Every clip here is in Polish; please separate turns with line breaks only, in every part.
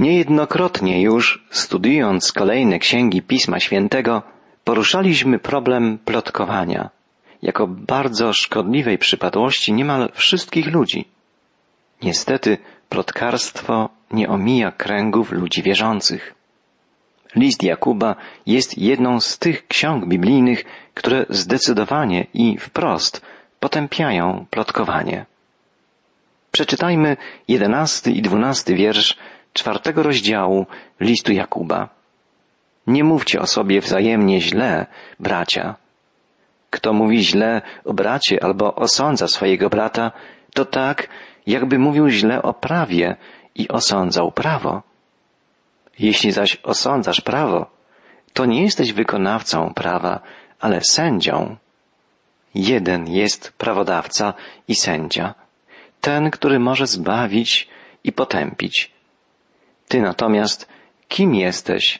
Niejednokrotnie już, studiując kolejne księgi Pisma Świętego, poruszaliśmy problem plotkowania jako bardzo szkodliwej przypadłości niemal wszystkich ludzi. Niestety plotkarstwo nie omija kręgów ludzi wierzących. List Jakuba jest jedną z tych ksiąg biblijnych, które zdecydowanie i wprost potępiają plotkowanie. Przeczytajmy jedenasty i dwunasty wiersz czwartego rozdziału listu Jakuba. Nie mówcie o sobie wzajemnie źle, bracia. Kto mówi źle o bracie albo osądza swojego brata, to tak, jakby mówił źle o prawie i osądzał prawo. Jeśli zaś osądzasz prawo, to nie jesteś wykonawcą prawa, ale sędzią. Jeden jest prawodawca i sędzia, ten, który może zbawić i potępić. Ty natomiast kim jesteś,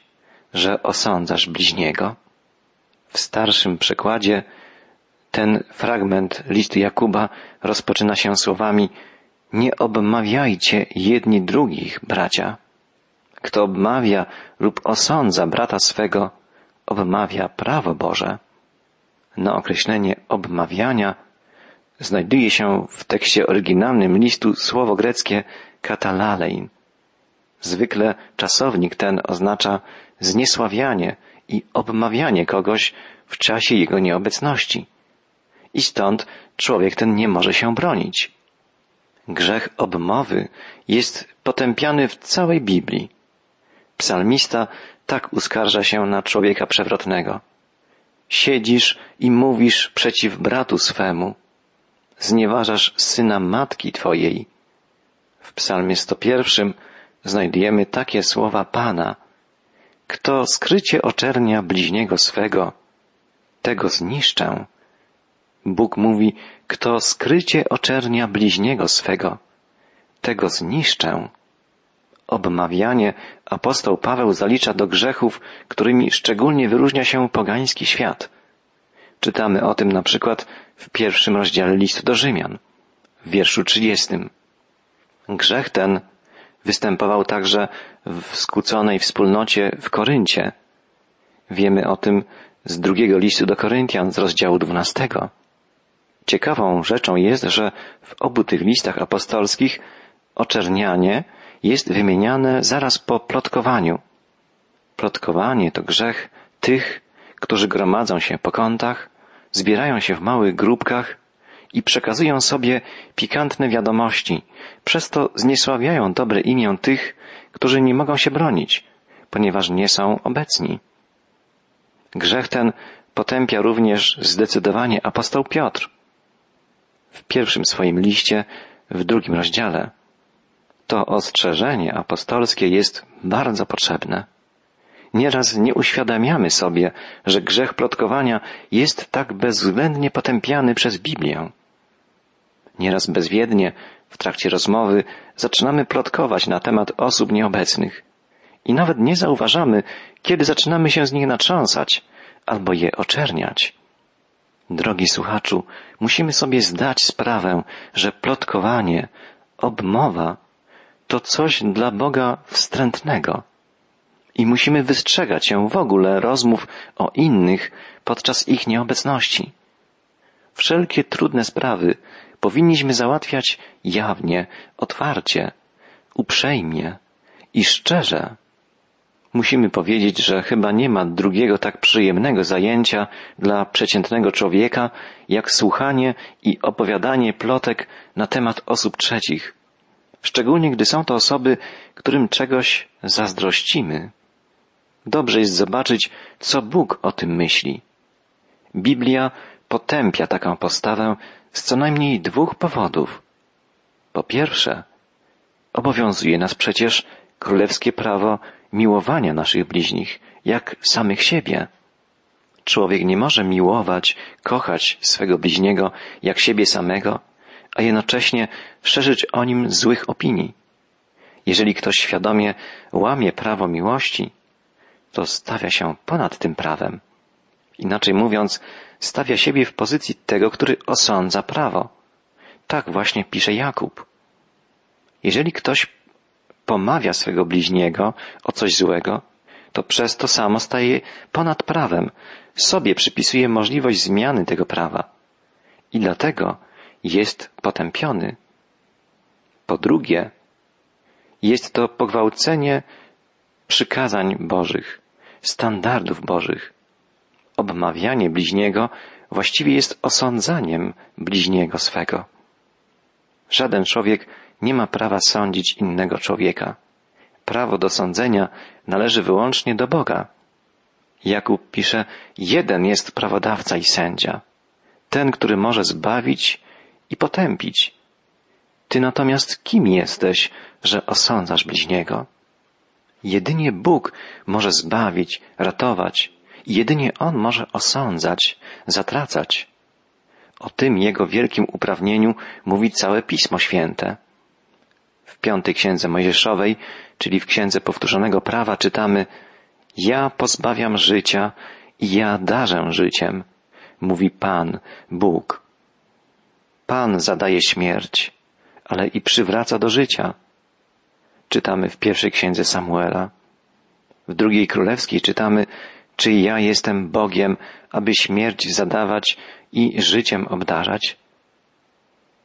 że osądzasz bliźniego? W starszym przekładzie ten fragment listu Jakuba rozpoczyna się słowami Nie obmawiajcie jedni drugich, bracia. Kto obmawia lub osądza brata swego, obmawia prawo Boże. Na określenie obmawiania znajduje się w tekście oryginalnym listu słowo greckie katalalein. Zwykle czasownik ten oznacza zniesławianie i obmawianie kogoś w czasie jego nieobecności. I stąd człowiek ten nie może się bronić. Grzech obmowy jest potępiany w całej Biblii. Psalmista tak uskarża się na człowieka przewrotnego. Siedzisz i mówisz przeciw bratu swemu. Znieważasz syna matki twojej. W psalmie 101 znajdujemy takie słowa Pana. Kto skrycie oczernia bliźniego swego, tego zniszczę. Bóg mówi, kto skrycie oczernia bliźniego swego, tego zniszczę. Obmawianie apostoł Paweł zalicza do grzechów, którymi szczególnie wyróżnia się pogański świat. Czytamy o tym na przykład w pierwszym rozdziale listu do Rzymian, w wierszu trzydziestym. Grzech ten występował także w skłóconej wspólnocie w Koryncie. Wiemy o tym z drugiego listu do Koryntian z rozdziału dwunastego. Ciekawą rzeczą jest, że w obu tych listach apostolskich oczernianie jest wymieniane zaraz po plotkowaniu. Plotkowanie to grzech tych, którzy gromadzą się po kątach, zbierają się w małych grupkach i przekazują sobie pikantne wiadomości, przez to zniesławiają dobre imię tych, którzy nie mogą się bronić, ponieważ nie są obecni. Grzech ten potępia również zdecydowanie apostoł Piotr. W pierwszym swoim liście, w drugim rozdziale, to ostrzeżenie apostolskie jest bardzo potrzebne. Nieraz nie uświadamiamy sobie, że grzech plotkowania jest tak bezwzględnie potępiany przez Biblię. Nieraz bezwiednie w trakcie rozmowy zaczynamy plotkować na temat osób nieobecnych i nawet nie zauważamy, kiedy zaczynamy się z nich natrząsać albo je oczerniać. Drogi słuchaczu, musimy sobie zdać sprawę, że plotkowanie, obmowa to coś dla Boga wstrętnego. I musimy wystrzegać się w ogóle rozmów o innych podczas ich nieobecności. Wszelkie trudne sprawy powinniśmy załatwiać jawnie, otwarcie, uprzejmie i szczerze. Musimy powiedzieć, że chyba nie ma drugiego tak przyjemnego zajęcia dla przeciętnego człowieka, jak słuchanie i opowiadanie plotek na temat osób trzecich, szczególnie gdy są to osoby, którym czegoś zazdrościmy. Dobrze jest zobaczyć, co Bóg o tym myśli. Biblia potępia taką postawę z co najmniej dwóch powodów. Po pierwsze, obowiązuje nas przecież królewskie prawo miłowania naszych bliźnich, jak samych siebie. Człowiek nie może miłować, kochać swego bliźniego jak siebie samego, a jednocześnie szerzyć o nim złych opinii. Jeżeli ktoś świadomie łamie prawo miłości, to stawia się ponad tym prawem. Inaczej mówiąc, stawia siebie w pozycji tego, który osądza prawo. Tak właśnie pisze Jakub. Jeżeli ktoś pomawia swego bliźniego o coś złego, to przez to samo staje ponad prawem, sobie przypisuje możliwość zmiany tego prawa i dlatego jest potępiony. Po drugie, jest to pogwałcenie przykazań Bożych, standardów Bożych. Obmawianie bliźniego właściwie jest osądzaniem bliźniego swego. Żaden człowiek nie ma prawa sądzić innego człowieka. Prawo do sądzenia należy wyłącznie do Boga. Jakub pisze, jeden jest prawodawca i sędzia, ten, który może zbawić i potępić. Ty natomiast kim jesteś, że osądzasz bliźniego? Jedynie Bóg może zbawić, ratować, jedynie On może osądzać, zatracać. O tym Jego wielkim uprawnieniu mówi całe Pismo Święte. W piątej księdze Mojżeszowej, czyli w księdze powtórzonego prawa, czytamy Ja pozbawiam życia i ja darzę życiem, mówi Pan, Bóg. Pan zadaje śmierć, ale i przywraca do życia. Czytamy w pierwszej księdze Samuela. W drugiej królewskiej czytamy, czy ja jestem Bogiem, aby śmierć zadawać i życiem obdarzać?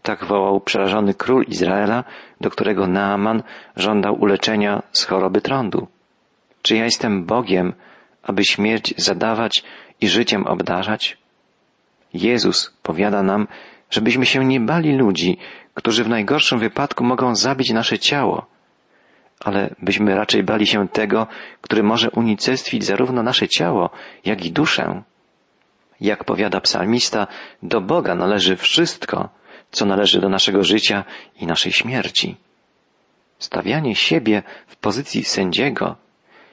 Tak wołał przerażony król Izraela, do którego Naaman żądał uleczenia z choroby trądu. Czy ja jestem Bogiem, aby śmierć zadawać i życiem obdarzać? Jezus powiada nam, żebyśmy się nie bali ludzi, którzy w najgorszym wypadku mogą zabić nasze ciało, ale byśmy raczej bali się tego, który może unicestwić zarówno nasze ciało, jak i duszę. Jak powiada psalmista, do Boga należy wszystko, co należy do naszego życia i naszej śmierci. Stawianie siebie w pozycji sędziego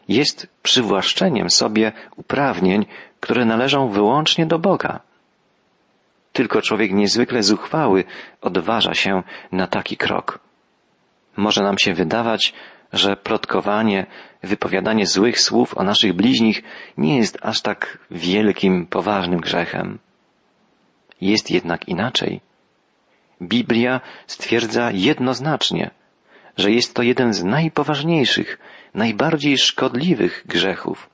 jest przywłaszczeniem sobie uprawnień, które należą wyłącznie do Boga. Tylko człowiek niezwykle zuchwały odważa się na taki krok. Może nam się wydawać, że plotkowanie, wypowiadanie złych słów o naszych bliźnich nie jest aż tak wielkim, poważnym grzechem. Jest jednak inaczej. Biblia stwierdza jednoznacznie, że jest to jeden z najpoważniejszych, najbardziej szkodliwych grzechów.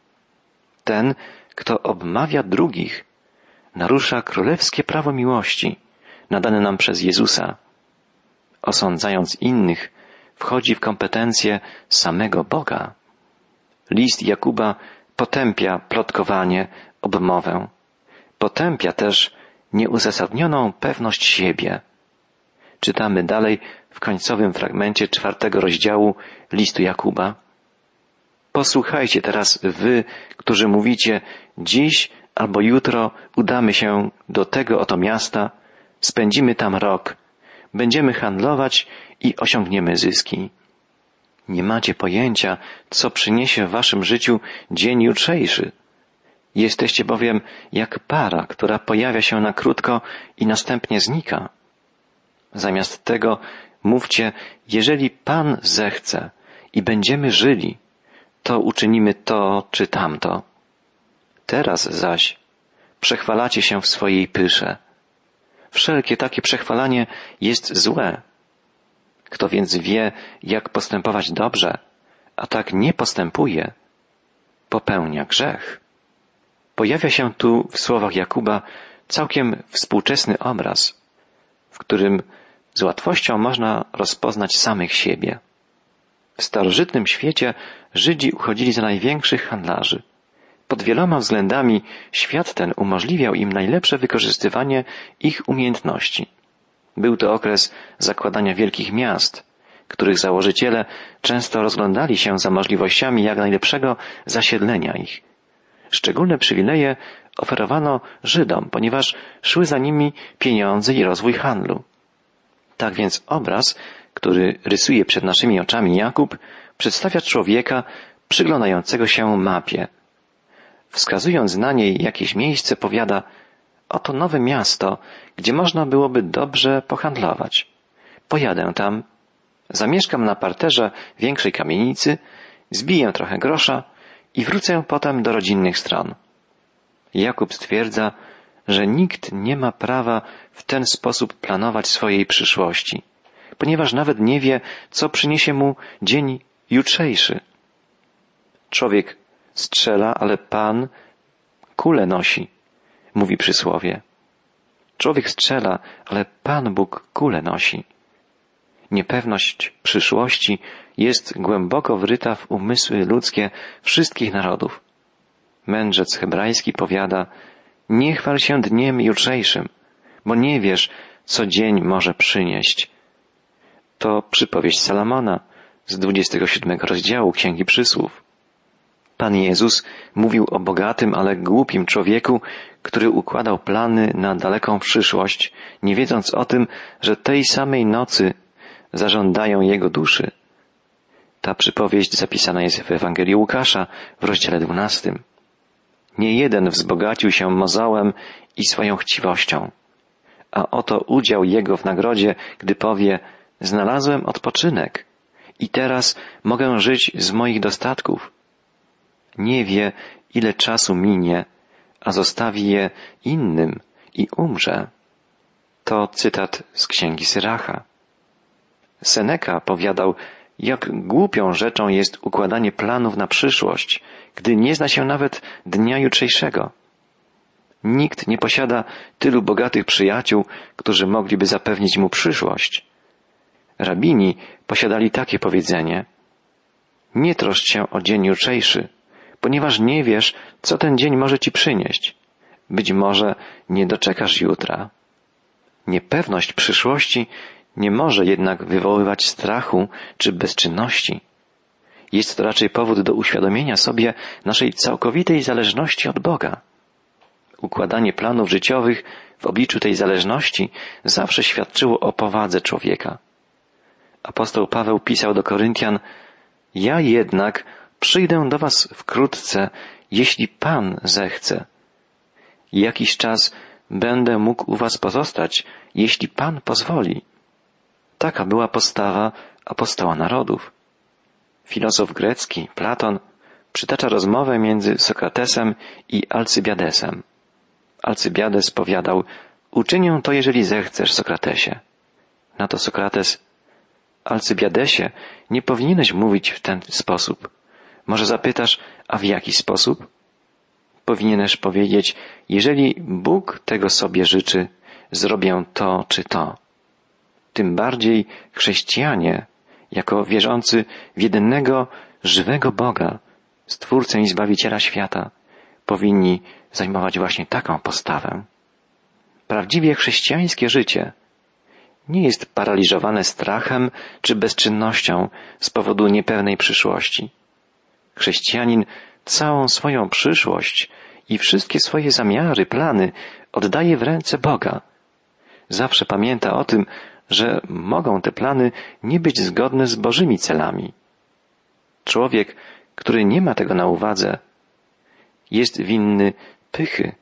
Ten, kto obmawia drugich, narusza królewskie prawo miłości, nadane nam przez Jezusa. Osądzając innych, wchodzi w kompetencje samego Boga. List Jakuba potępia plotkowanie, obmowę. Potępia też nieuzasadnioną pewność siebie. Czytamy dalej w końcowym fragmencie czwartego rozdziału listu Jakuba. Posłuchajcie teraz wy, którzy mówicie, dziś albo jutro udamy się do tego oto miasta, spędzimy tam rok, będziemy handlować i osiągniemy zyski. Nie macie pojęcia, co przyniesie w waszym życiu dzień jutrzejszy. Jesteście bowiem jak para, która pojawia się na krótko i następnie znika. Zamiast tego mówcie, jeżeli Pan zechce i będziemy żyli, to uczynimy to czy tamto. Teraz zaś przechwalacie się w swojej pysze. Wszelkie takie przechwalanie jest złe. Kto więc wie, jak postępować dobrze, a tak nie postępuje, popełnia grzech. Pojawia się tu w słowach Jakuba całkiem współczesny obraz, w którym z łatwością można rozpoznać samych siebie. W starożytnym świecie Żydzi uchodzili za największych handlarzy. Pod wieloma względami świat ten umożliwiał im najlepsze wykorzystywanie ich umiejętności. Był to okres zakładania wielkich miast, których założyciele często rozglądali się za możliwościami jak najlepszego zasiedlenia ich. Szczególne przywileje oferowano Żydom, ponieważ szły za nimi pieniądze i rozwój handlu. Tak więc obraz, który rysuje przed naszymi oczami Jakub, przedstawia człowieka przyglądającego się mapie. Wskazując na niej jakieś miejsce, powiada, oto nowe miasto, gdzie można byłoby dobrze pohandlować. Pojadę tam, zamieszkam na parterze większej kamienicy, zbiję trochę grosza i wrócę potem do rodzinnych stron. Jakub stwierdza, że nikt nie ma prawa w ten sposób planować swojej przyszłości, ponieważ nawet nie wie, co przyniesie mu dzień jutrzejszy. Człowiek strzela, ale Pan kulę nosi, mówi przysłowie. Człowiek strzela, ale Pan Bóg kulę nosi. Niepewność przyszłości jest głęboko wryta w umysły ludzkie wszystkich narodów. Mędrzec hebrajski powiada, nie chwal się dniem jutrzejszym, bo nie wiesz, co dzień może przynieść. To przypowieść Salamona z 27 rozdziału Księgi Przysłów. Pan Jezus mówił o bogatym, ale głupim człowieku, który układał plany na daleką przyszłość, nie wiedząc o tym, że tej samej nocy zażądają jego duszy. Ta przypowieść zapisana jest w Ewangelii Łukasza w rozdziale 12. Nie jeden wzbogacił się mozołem i swoją chciwością, a oto udział jego w nagrodzie, gdy powie, znalazłem odpoczynek i teraz mogę żyć z moich dostatków. Nie wie, ile czasu minie, a zostawi je innym i umrze. To cytat z księgi Syracha. Seneca powiadał, jak głupią rzeczą jest układanie planów na przyszłość, gdy nie zna się nawet dnia jutrzejszego. Nikt nie posiada tylu bogatych przyjaciół, którzy mogliby zapewnić mu przyszłość. Rabini posiadali takie powiedzenie. Nie troszcz się o dzień jutrzejszy, ponieważ nie wiesz, co ten dzień może ci przynieść. Być może nie doczekasz jutra. Niepewność przyszłości nie może jednak wywoływać strachu czy bezczynności. Jest to raczej powód do uświadomienia sobie naszej całkowitej zależności od Boga. Układanie planów życiowych w obliczu tej zależności zawsze świadczyło o powadze człowieka. Apostoł Paweł pisał do Koryntian, ja jednak przyjdę do was wkrótce, jeśli Pan zechce. Jakiś czas będę mógł u was pozostać, jeśli Pan pozwoli. Taka była postawa apostoła narodów. Filozof grecki, Platon, przytacza rozmowę między Sokratesem i Alcybiadesem. Alcybiades powiadał, uczynię to, jeżeli zechcesz, Sokratesie. Na to Sokrates, Alcybiadesie, nie powinieneś mówić w ten sposób. Może zapytasz, a w jaki sposób? Powinieneś powiedzieć, jeżeli Bóg tego sobie życzy, zrobię to czy to. Tym bardziej chrześcijanie, jako wierzący w jedynego, żywego Boga, Stwórcę i Zbawiciela świata, powinni zajmować właśnie taką postawę. Prawdziwie chrześcijańskie życie nie jest paraliżowane strachem czy bezczynnością z powodu niepewnej przyszłości. Chrześcijanin całą swoją przyszłość i wszystkie swoje zamiary, plany oddaje w ręce Boga. Zawsze pamięta o tym, że mogą te plany nie być zgodne z Bożymi celami. Człowiek, który nie ma tego na uwadze, jest winny pychy,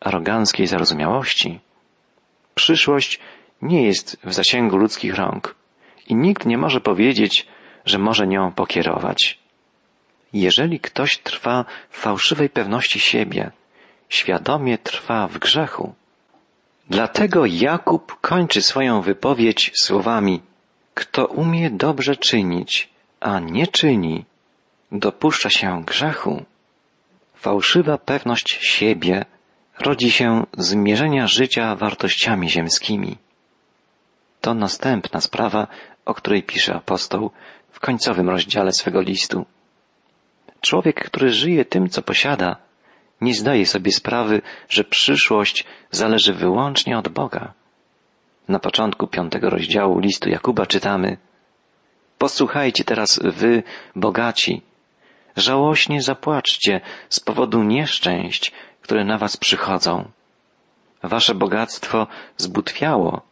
aroganckiej zarozumiałości. Przyszłość nie jest w zasięgu ludzkich rąk i nikt nie może powiedzieć, że może nią pokierować. Jeżeli ktoś trwa w fałszywej pewności siebie, świadomie trwa w grzechu. Dlatego Jakub kończy swoją wypowiedź słowami Kto umie dobrze czynić, a nie czyni, dopuszcza się grzechu. Fałszywa pewność siebie rodzi się z mierzenia życia wartościami ziemskimi. To następna sprawa, o której pisze apostoł w końcowym rozdziale swego listu. Człowiek, który żyje tym, co posiada, nie zdaje sobie sprawy, że przyszłość zależy wyłącznie od Boga. Na początku piątego rozdziału listu Jakuba czytamy Posłuchajcie teraz wy, bogaci, żałośnie zapłaczcie z powodu nieszczęść, które na was przychodzą. Wasze bogactwo zbutwiało,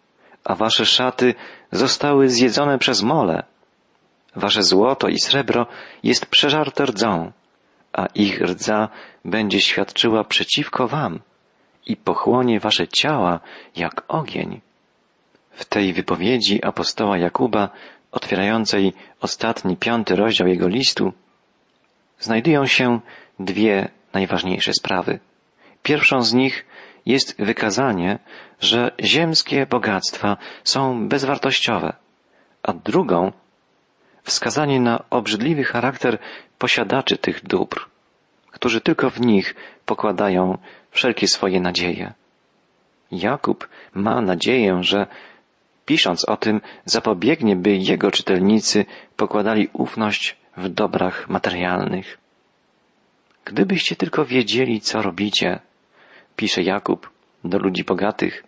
a wasze szaty zostały zjedzone przez mole. Wasze złoto i srebro jest przeżarte rdzą, a ich rdza będzie świadczyła przeciwko wam i pochłonie wasze ciała jak ogień. W tej wypowiedzi apostoła Jakuba, otwierającej ostatni piąty rozdział jego listu, znajdują się dwie najważniejsze sprawy. Pierwszą z nich jest wykazanie, że ziemskie bogactwa są bezwartościowe, a drugą wskazanie na obrzydliwy charakter posiadaczy tych dóbr, którzy tylko w nich pokładają wszelkie swoje nadzieje. Jakub ma nadzieję, że pisząc o tym zapobiegnie, by jego czytelnicy pokładali ufność w dobrach materialnych. Gdybyście tylko wiedzieli, co robicie, pisze Jakub do ludzi bogatych,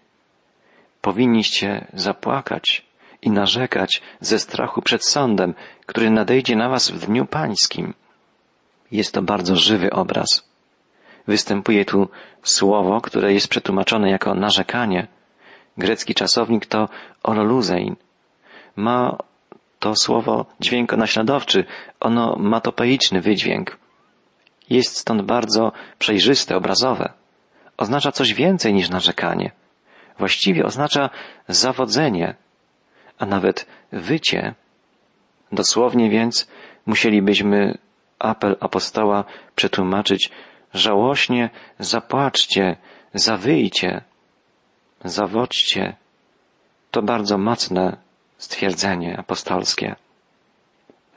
powinniście zapłakać i narzekać ze strachu przed sądem, który nadejdzie na was w dniu pańskim. Jest to bardzo żywy obraz. Występuje tu słowo, które jest przetłumaczone jako narzekanie. Grecki czasownik to oroluzein. Ma to słowo dźwięk naśladowczy, ono matopeiczny wydźwięk. Jest stąd bardzo przejrzyste, obrazowe. Oznacza coś więcej niż narzekanie. Właściwie oznacza zawodzenie, a nawet wycie. Dosłownie więc musielibyśmy apel apostoła przetłumaczyć żałośnie zapłaczcie, zawyjcie, zawodźcie. To bardzo mocne stwierdzenie apostolskie.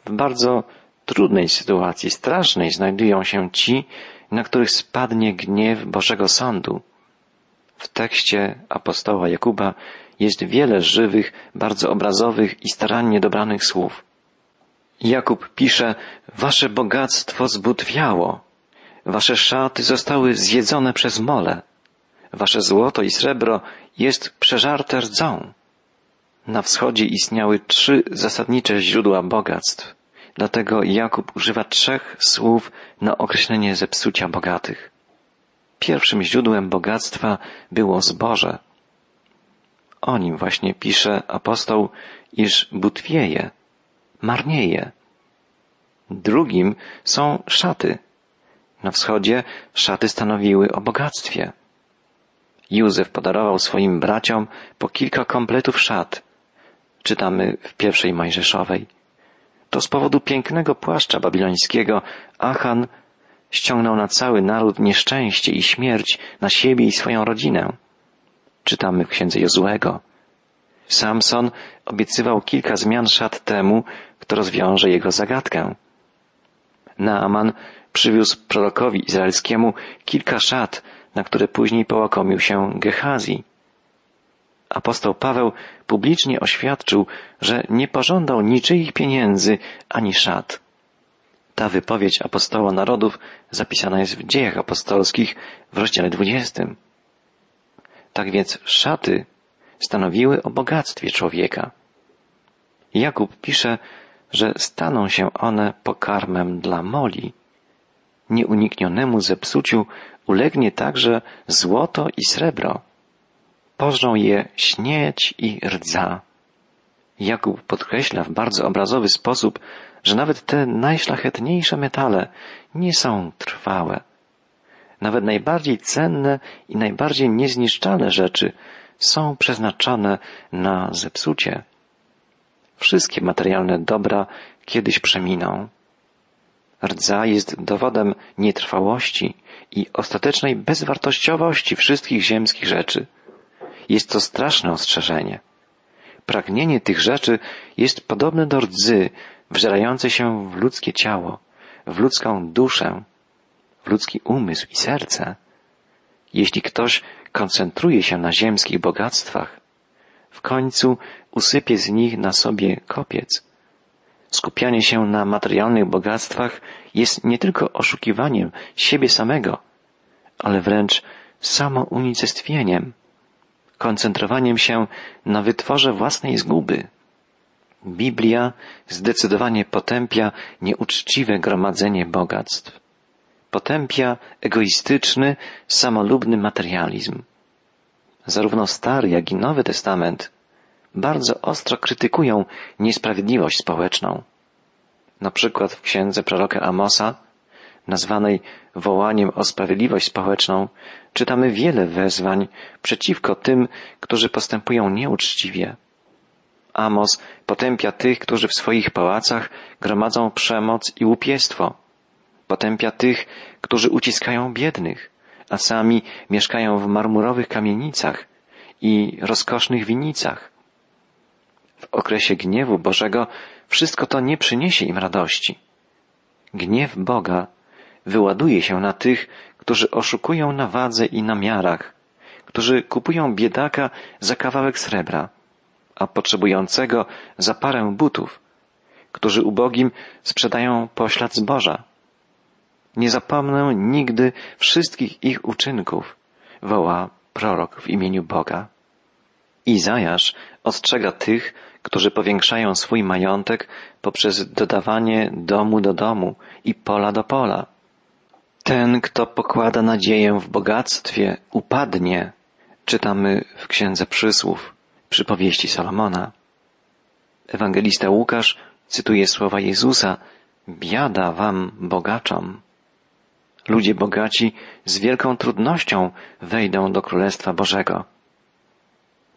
W bardzo trudnej sytuacji, strasznej znajdują się ci, na których spadnie gniew Bożego Sądu. W tekście apostoła Jakuba jest wiele żywych, bardzo obrazowych i starannie dobranych słów. Jakub pisze, wasze bogactwo zbutwiało, wasze szaty zostały zjedzone przez mole, wasze złoto i srebro jest przeżarte rdzą. Na wschodzie istniały trzy zasadnicze źródła bogactw. Dlatego Jakub używa trzech słów na określenie zepsucia bogatych. Pierwszym źródłem bogactwa było zboże. O nim właśnie pisze apostoł, iż butwieje, marnieje. Drugim są szaty. Na wschodzie szaty stanowiły o bogactwie. Józef podarował swoim braciom po kilka kompletów szat. Czytamy w pierwszej Mojżeszowej. To z powodu pięknego płaszcza babilońskiego Achan ściągnął na cały naród nieszczęście i śmierć na siebie i swoją rodzinę. Czytamy w księdze Jozłego. Samson obiecywał kilka zmian szat temu, kto rozwiąże jego zagadkę. Naaman przywiózł prorokowi izraelskiemu kilka szat, na które później połakomił się Gehazi. Apostoł Paweł publicznie oświadczył, że nie pożądał niczyich pieniędzy ani szat. Ta wypowiedź apostoła narodów zapisana jest w dziejach apostolskich w rozdziale 20. Tak więc szaty stanowiły o bogactwie człowieka. Jakub pisze, że staną się one pokarmem dla moli. Nieuniknionemu zepsuciu ulegnie także złoto i srebro. Pożrą je śnieć i rdza. Jakub podkreśla w bardzo obrazowy sposób, że nawet te najszlachetniejsze metale nie są trwałe. Nawet najbardziej cenne i najbardziej niezniszczalne rzeczy są przeznaczone na zepsucie. Wszystkie materialne dobra kiedyś przeminą. Rdza jest dowodem nietrwałości i ostatecznej bezwartościowości wszystkich ziemskich rzeczy. Jest to straszne ostrzeżenie. Pragnienie tych rzeczy jest podobne do rdzy wżerającej się w ludzkie ciało, w ludzką duszę, ludzki umysł i serce. Jeśli ktoś koncentruje się na ziemskich bogactwach, w końcu usypie z nich na sobie kopiec. Skupianie się na materialnych bogactwach jest nie tylko oszukiwaniem siebie samego, ale wręcz samounicestwieniem, koncentrowaniem się na wytworze własnej zguby. Biblia zdecydowanie potępia nieuczciwe gromadzenie bogactw. Potępia egoistyczny, samolubny materializm. Zarówno Stary, jak i Nowy Testament bardzo ostro krytykują niesprawiedliwość społeczną. Na przykład w księdze proroka Amosa, nazwanej wołaniem o sprawiedliwość społeczną, czytamy wiele wezwań przeciwko tym, którzy postępują nieuczciwie. Amos potępia tych, którzy w swoich pałacach gromadzą przemoc i łupiestwo. Potępia tych, którzy uciskają biednych, a sami mieszkają w marmurowych kamienicach i rozkosznych winnicach. W okresie gniewu Bożego wszystko to nie przyniesie im radości. Gniew Boga wyładuje się na tych, którzy oszukują na wadze i na miarach, którzy kupują biedaka za kawałek srebra, a potrzebującego za parę butów, którzy ubogim sprzedają poślad zboża. Nie zapomnę nigdy wszystkich ich uczynków, woła prorok w imieniu Boga. Izajasz ostrzega tych, którzy powiększają swój majątek poprzez dodawanie domu do domu i pola do pola. Ten, kto pokłada nadzieję w bogactwie, upadnie, czytamy w Księdze Przysłów, przypowieści Salomona. Ewangelista Łukasz cytuje słowa Jezusa, biada wam bogaczom. Ludzie bogaci z wielką trudnością wejdą do Królestwa Bożego.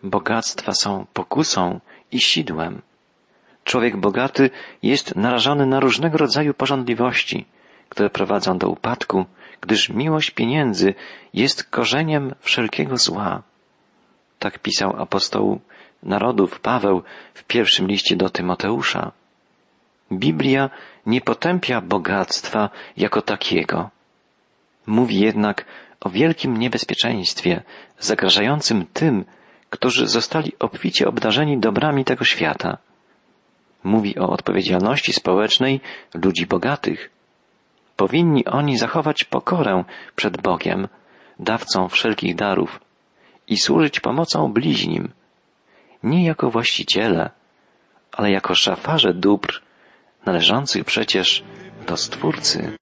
Bogactwa są pokusą i sidłem. Człowiek bogaty jest narażony na różnego rodzaju porządliwości, które prowadzą do upadku, gdyż miłość pieniędzy jest korzeniem wszelkiego zła. Tak pisał apostoł narodów Paweł w pierwszym liście do Tymoteusza. Biblia nie potępia bogactwa jako takiego. Mówi jednak o wielkim niebezpieczeństwie zagrażającym tym, którzy zostali obficie obdarzeni dobrami tego świata. Mówi o odpowiedzialności społecznej ludzi bogatych. Powinni oni zachować pokorę przed Bogiem, dawcą wszelkich darów, i służyć pomocą bliźnim, nie jako właściciele, ale jako szafarze dóbr należących przecież do Stwórcy.